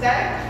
Certo?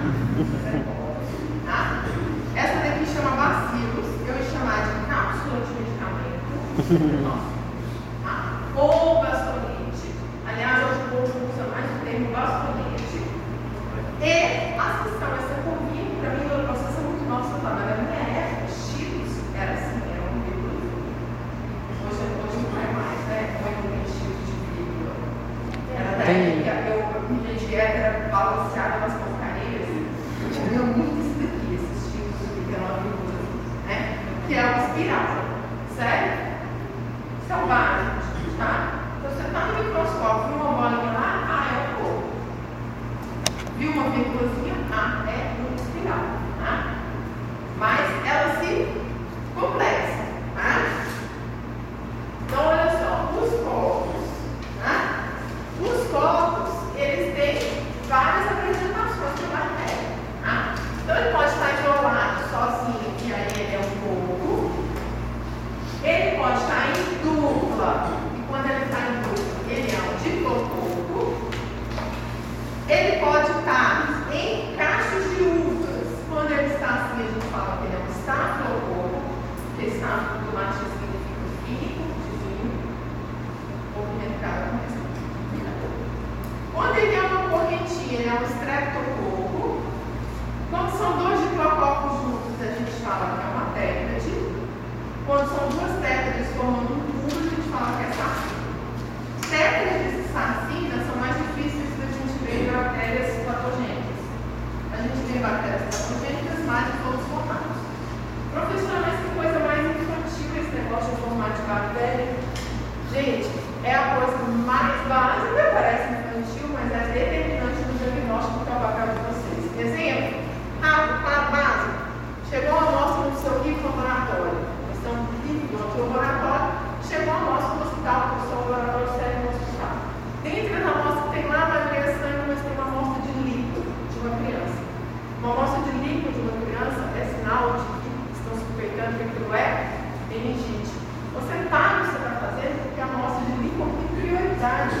emergente. Você está tá no que você está fazendo porque a amostra de líquido tem prioridade.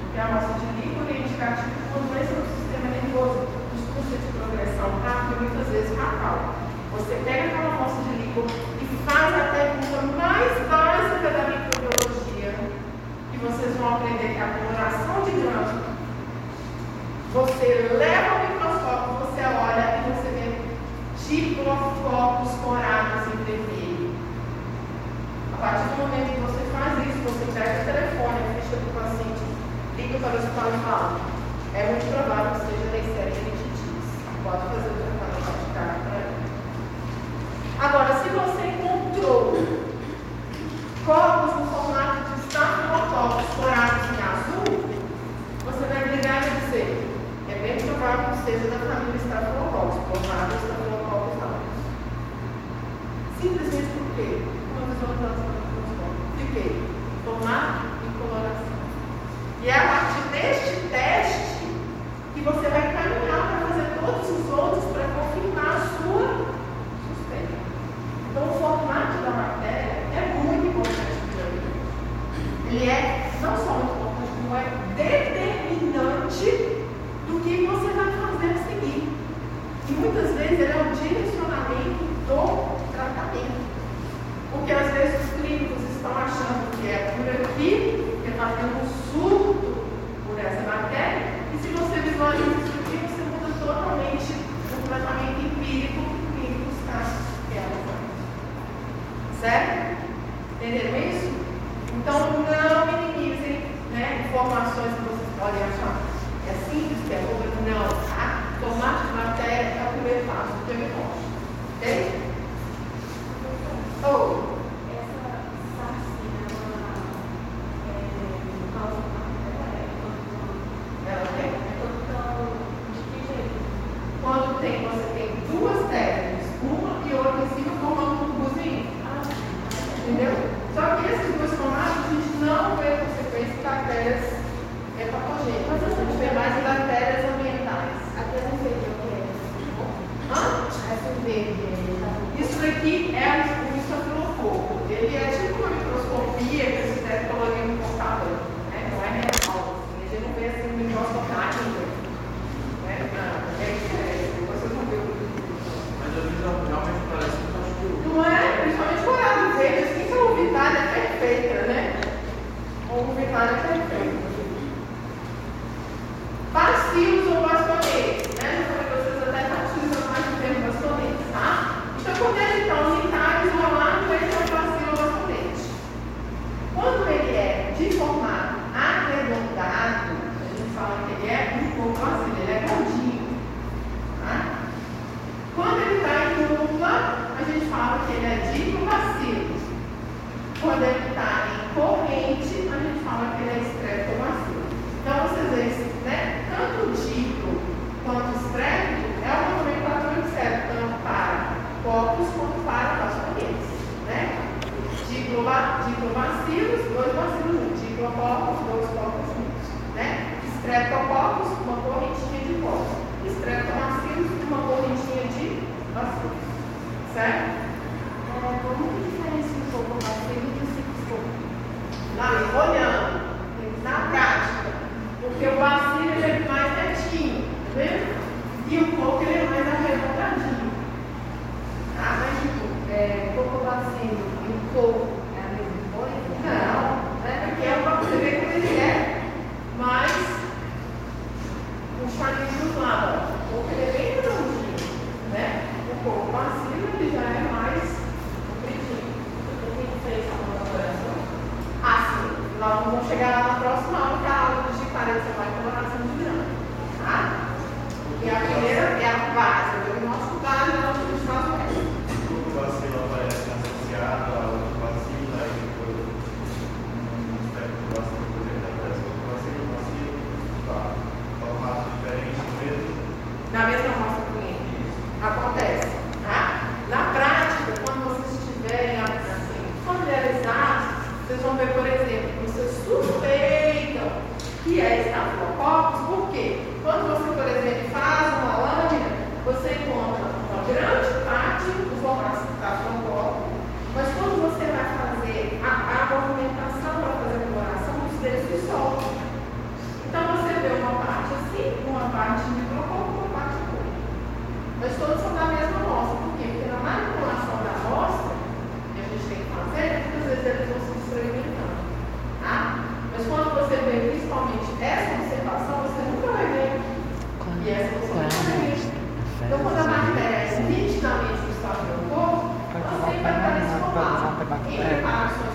Porque a amostra de líquido é indicativo de uma doença do sistema nervoso, dos custos de progressão tá? rápida muitas vezes é fatal. Você pega aquela amostra de líquido e faz a pergunta mais básica da microbiologia e vocês vão aprender que a coloração de grama você leva o microscópio, você olha e você vê diplofocos corados a partir do momento que você faz isso, você pega o telefone, a ficha do paciente, liga para o hospital e fala, é muito provável que seja leucemia meningitise. Pode fazer o Santo Padre Santo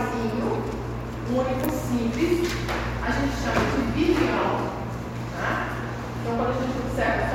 um único, simples, a gente chama de bilhão. Tá? Então, quando a gente observa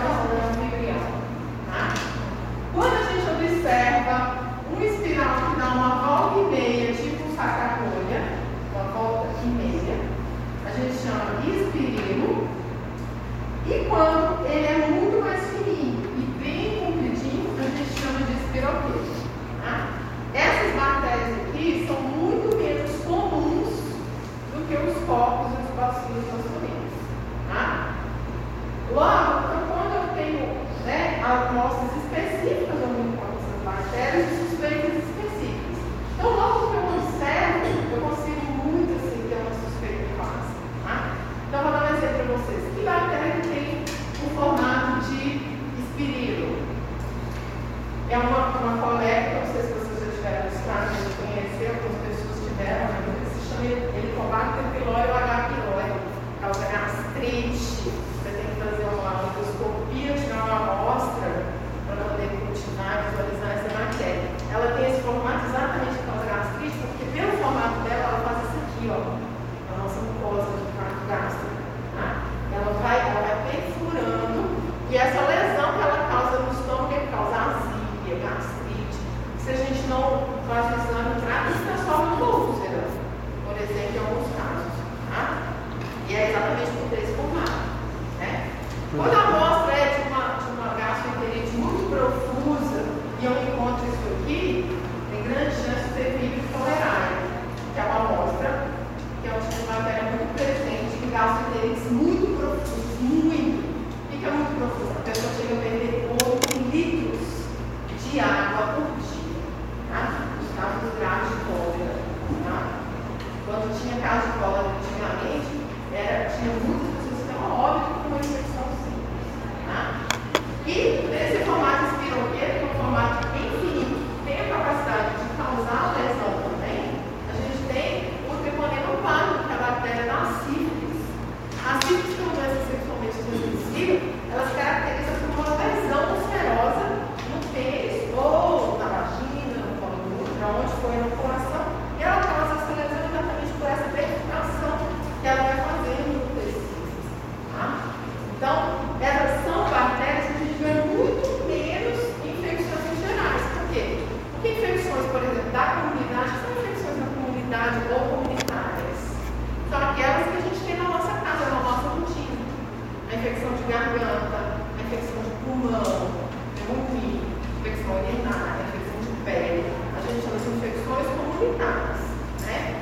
urinária, infecção de pele. A gente chama de infecções comunitárias. Né?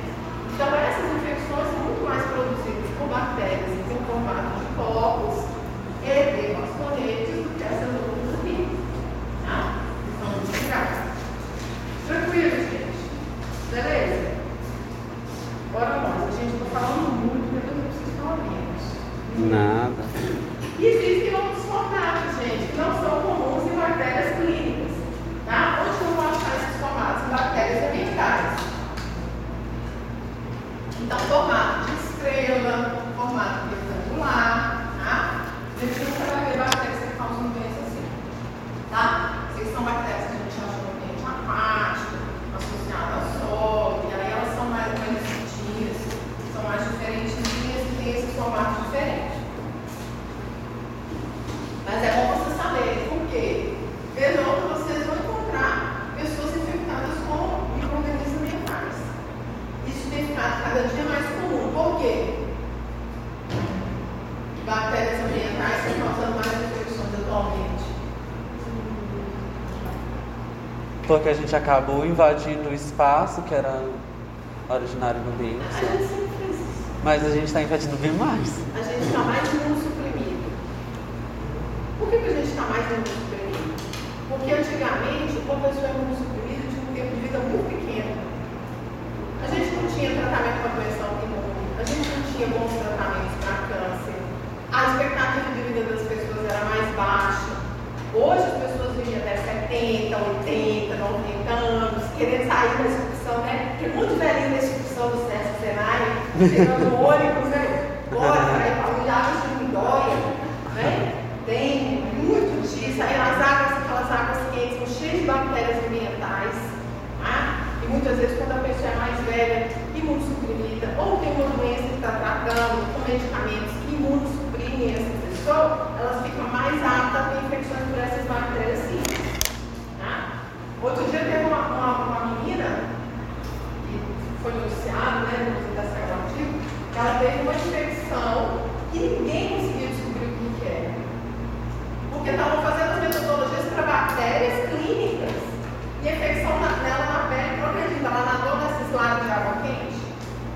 Então, essas infecções são muito mais produzidas por bactérias em formato de corpos e de bastonetes do que essas outras aqui. Tá? São muito graves. Tranquilo, gente? Beleza? Bora. A gente está falando muito, mas eu não preciso falar menos. Nada. E existem outros formatos, gente, que não são comuns em bactérias clínicas. Tá? Onde que eu vou achar esses formatos? Em bactérias ambientais. Então, formato de estrela, formato retangular, tá gente nunca vai ver bactérias que causam doença assim. Tá? Vocês são bactérias que a gente acha no ambiente aquático, associadas ao solo, e aí elas são mais restritinhas, são mais diferentes e têm esse formato diferente. Mas é bom você saber, por quê? Vez ou outra vocês vão encontrar pessoas infectadas com micro-organismos ambientais. Isso tem ficado cada dia mais comum. Por quê? Bactérias ambientais estão causando mais infecções atualmente. Porque a gente acabou invadindo o espaço que era originário do isso. Mas a gente está invadindo bem mais. A gente está mais imunossuprimido. Por que, que a gente está mais imunossuprimido? Porque antigamente, uma pessoa imunossuprimida tinha um tempo de vida muito pequeno. A gente não tinha tratamento para doença autoimune, a gente não tinha bons tratamentos para câncer, a expectativa de vida das pessoas era mais baixa. Hoje as pessoas vivem até 70, 80, 90 anos, querendo sair da excursão, né? Porque muito velhinho da excursão do Sesc Senai, chegando no ônibus, né? Bora ir para onde águas de Lindóia, né? Tem muito disso. Aí as águas, aquelas águas quentes, cheias de bactérias ambientais, tá? E muitas vezes quando a pessoa é mais velha, imunossuprimida, ou tem uma doença que está tratando com medicamentos que imunossuprimem essa pessoa, elas ficam mais aptas a ter infecções por essas bactérias sim. Outro dia teve uma, uma, uma menina que foi noticiado, né, no da artigo, que ela teve uma infecção que ninguém conseguia descobrir o que era. Porque estavam fazendo as metodologias para bactérias clínicas e a infecção na- nela na pele progredindo. Ela nadou nesses lagos de água quente,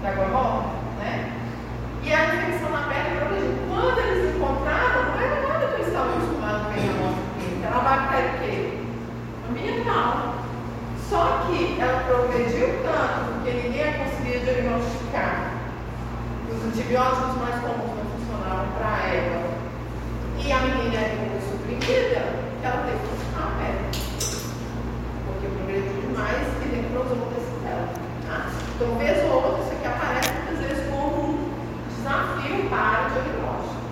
de água morna, né? E a infecção na pele progredindo. Quando eles encontraram, não era nada que eles estavam a ver na nossa clínica. Era uma bactéria? Ambiental. Só que ela progrediu tanto porque ninguém conseguia diagnosticar. Os antibióticos mais comuns não funcionavam para ela. E a menina era imunossuprimida, ela teve que ficar a pele. Porque progrediu demais e necrosou o tecido dela. Tá? Então, vez ou outra, isso aqui aparece muitas vezes como um desafio para o diagnóstico.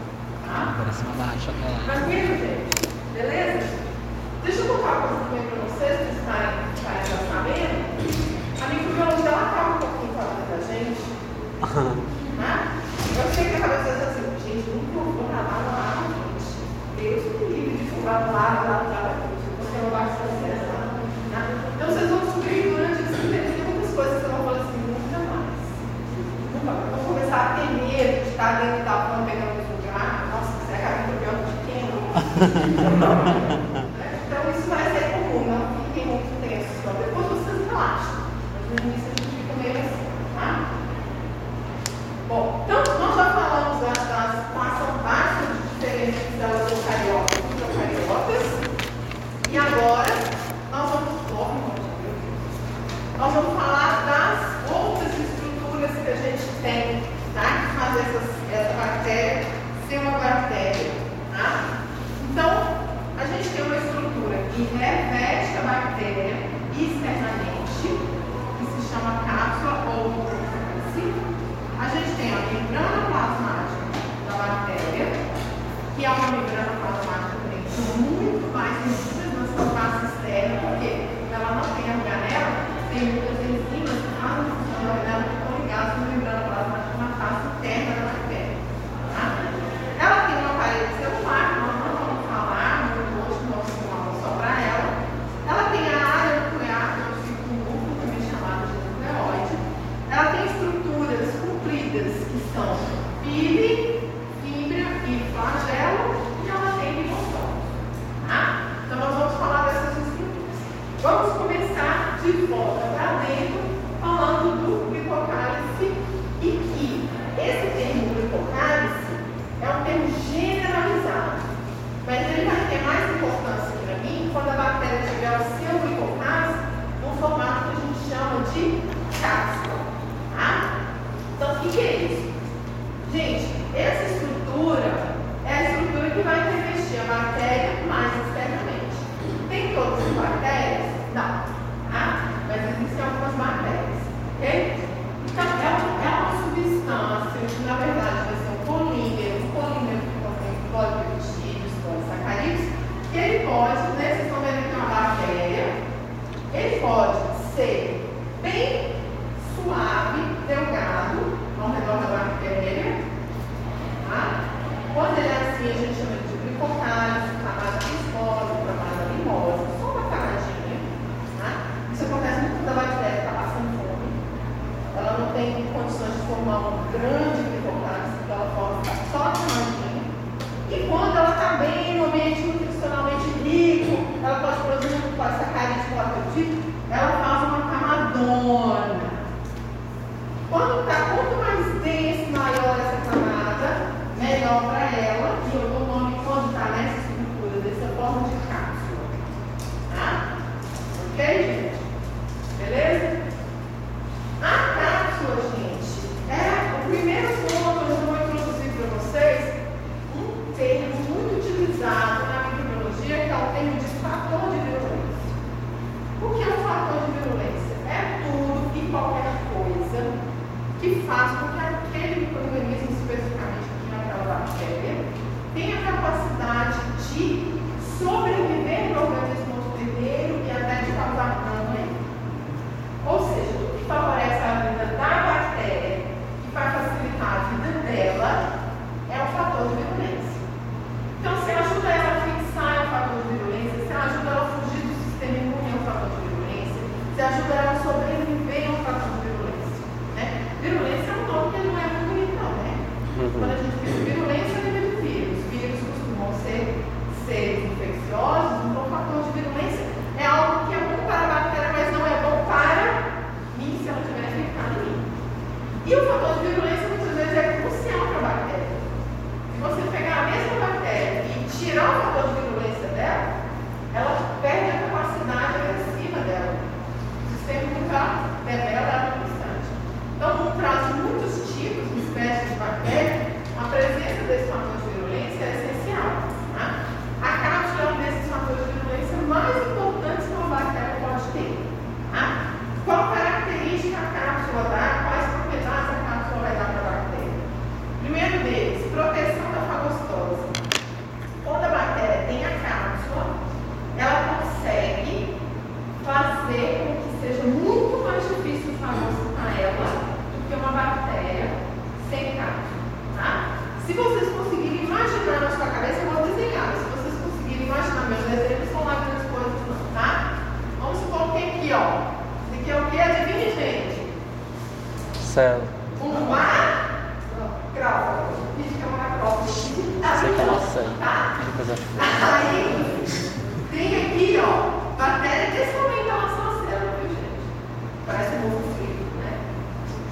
Tá? Parece uma barra de chocolate. Tranquilo, gente? Beleza? Deixa eu contar uma coisa também para vocês,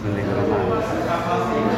Não lembro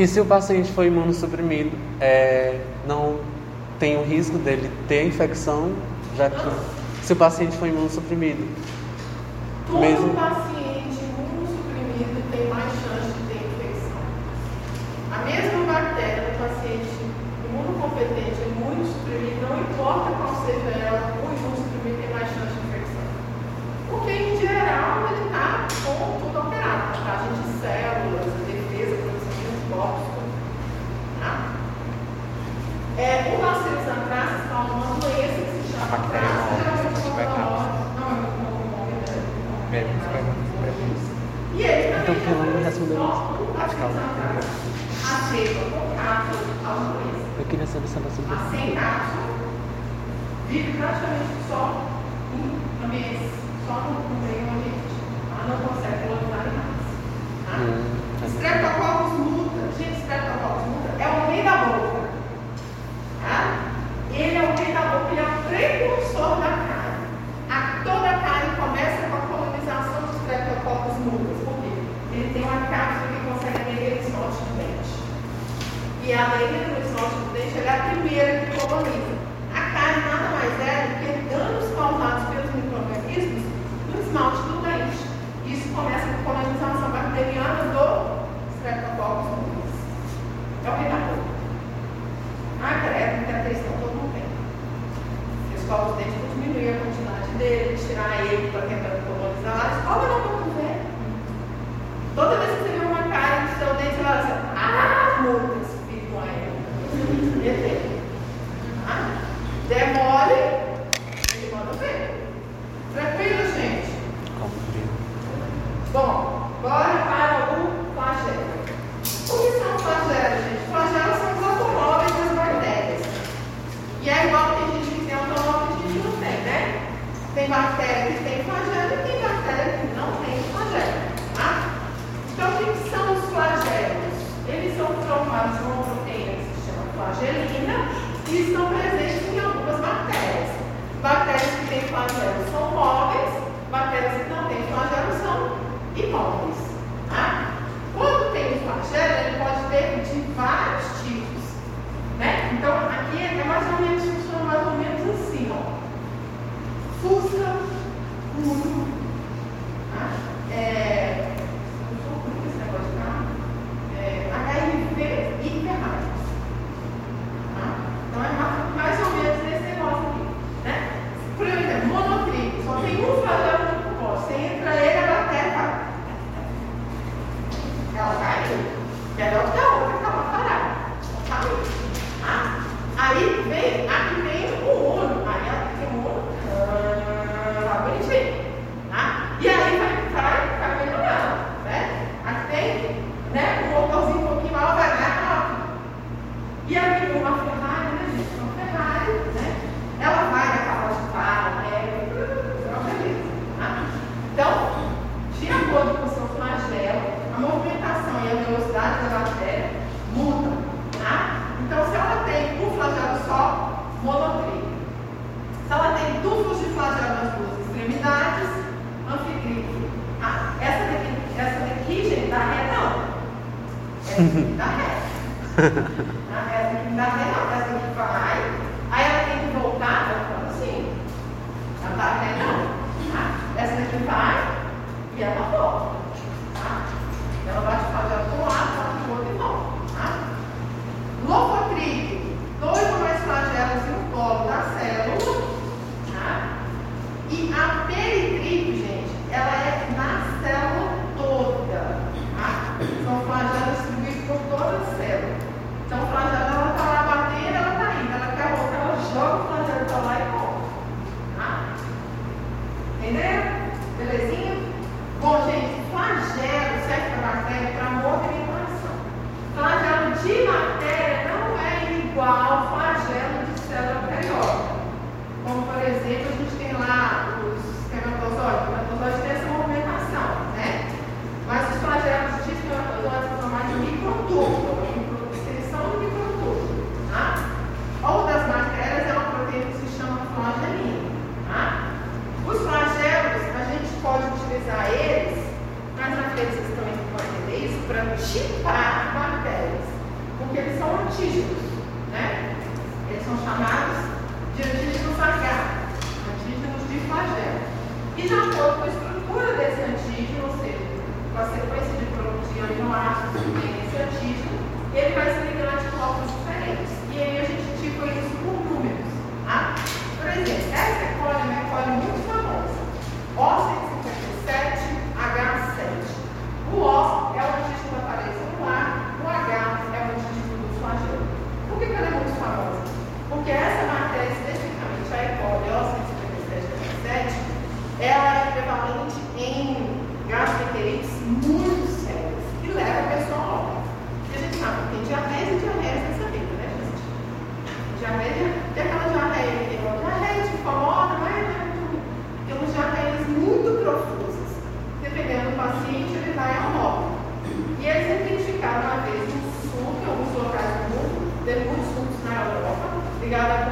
E se o paciente for imunossuprimido, é, não tem o risco dele ter infecção, já que se o paciente for imunossuprimido. Todo mesmo... paciente imunossuprimido tem mais chance de ter infecção. A mesma bactéria do paciente imunocompetente, imunossuprimido, não importa qual seja ela, o imunossuprimido tem mais chance de infecção. Porque, em geral, ele está com tudo alterado, tá? A gente de células, gosto. Tá? É, o bacillus anthracis causa uma doença que se chama traça e ele também então, pulando já subiu. Acho que ela Eu queria saber se ela sem Aceitado. Vive praticamente só um mês, só no meio ambiente. Ela não consegue colocar em mais. Tá? Hum, Estreptococos mudam. E a maioria dos nossos deixa é a primeira que coloniza. A carne nada mais é do que danos causados pelos micro-organismos no esmalte do dente. Isso começa com a colonização bacteriana do Streptococcus pulmonis. É o regador. Ah, é credo, é a questão todo bem. Escova os dentes para diminuir a quantidade dele, tirar ele para tentar colonizar lá. Escova não obrigada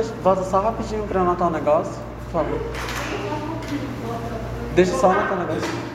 deixa, volta só rapidinho pra anotar o um negócio, por favor. Deixa só anotar o um negócio.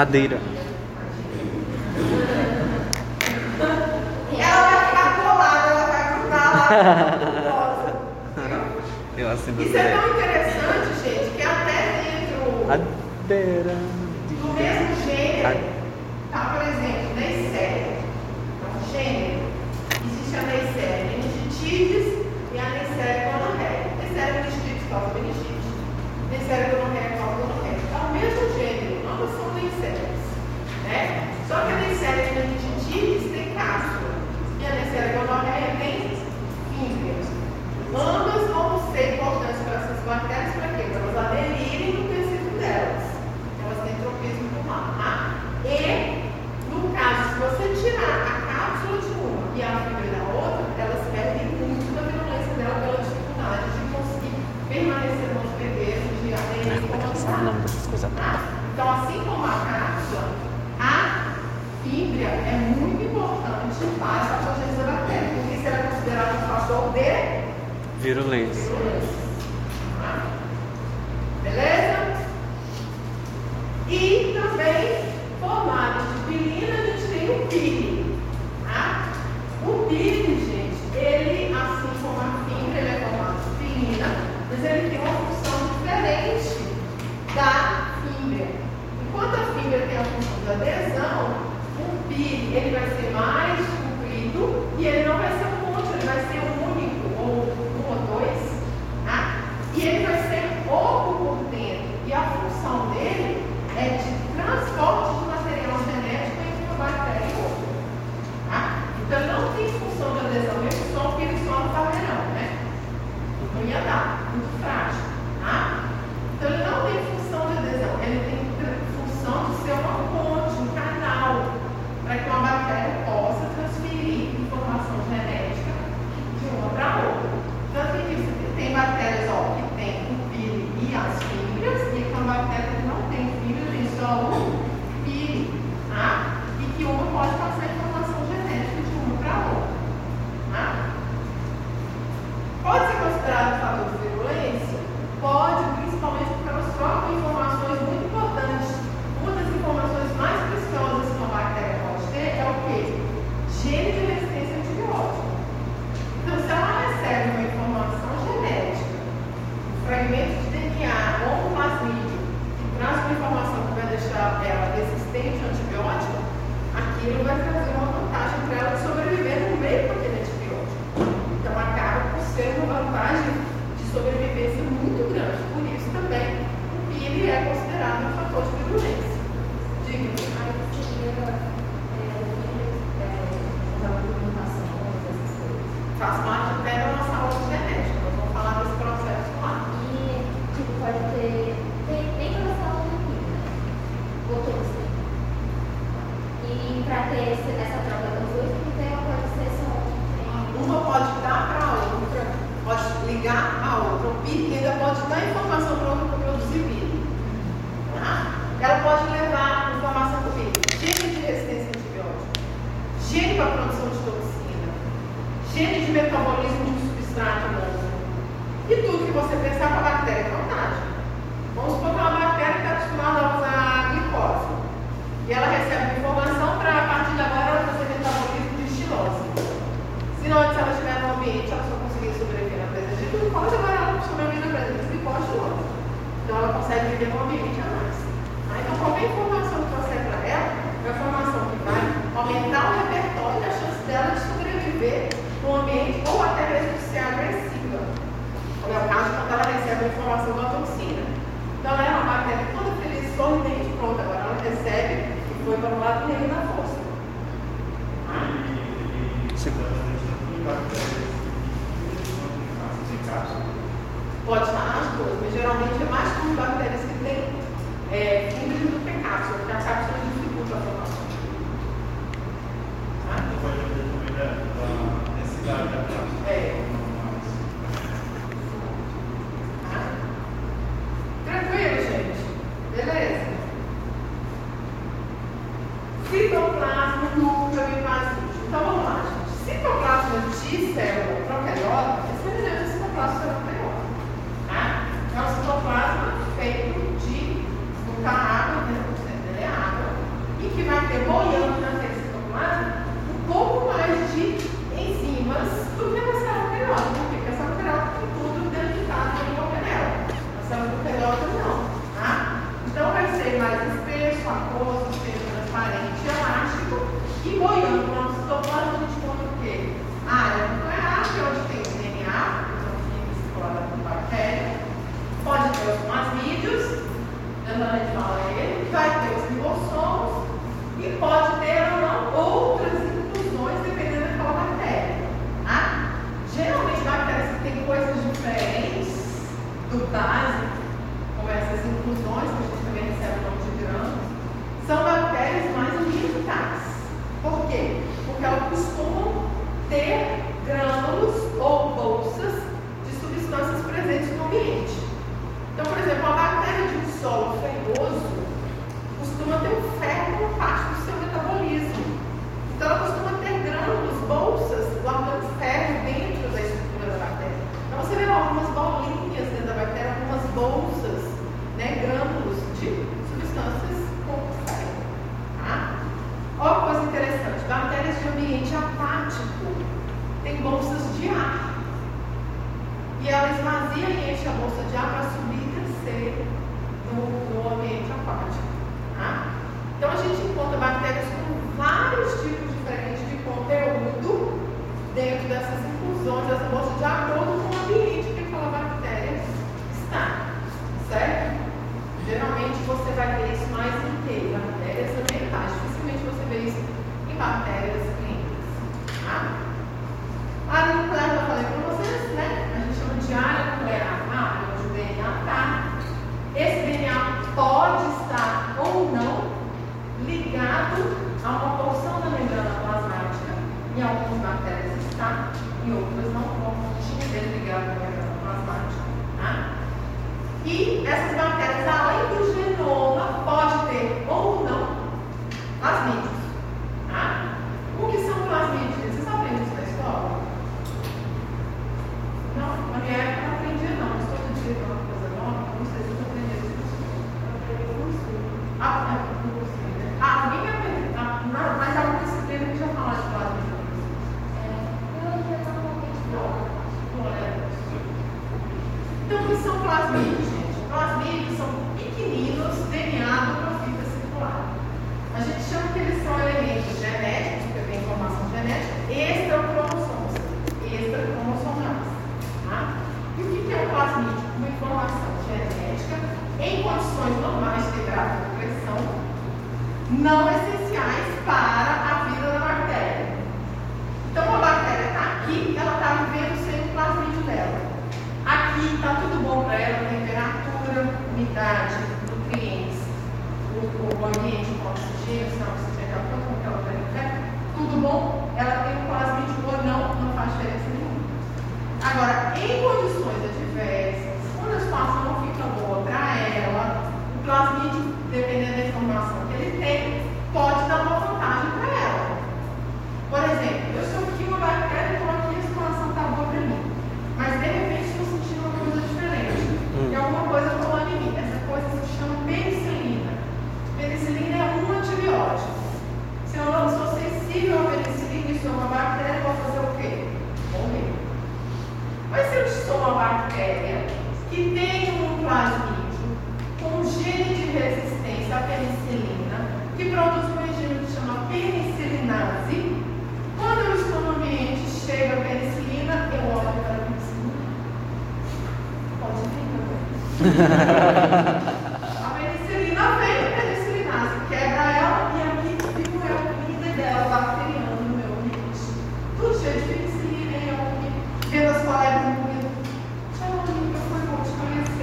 cadeira. estimula a produção de toxina, cheio de metabolismo de substrato novo. E tudo que você pensar para a bactéria é vantagem. Vamos supor que uma bactéria está acostumada a usar glicose. E ela recebe informação para, a partir de agora, ela fazer metabolismo de estilose. Se não, se ela estiver no ambiente, ela só conseguir sobreviver na presença de glicose, agora ela sobrevive na presença de glicose de. Então ela consegue viver no ambiente a mais. Então, qualquer informação que você para ela, é uma informação que vai aumentar o ela recebe a informação da toxina. Então ela é uma bactéria então, é toda feliz, sorridente, pronta. Agora ela recebe e foi para o lado negro da força. Pode estar nas duas, mas geralmente é mais com bactérias que têm é, do que cápsula, porque a cápsula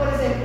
por exemplo,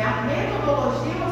é a metodologia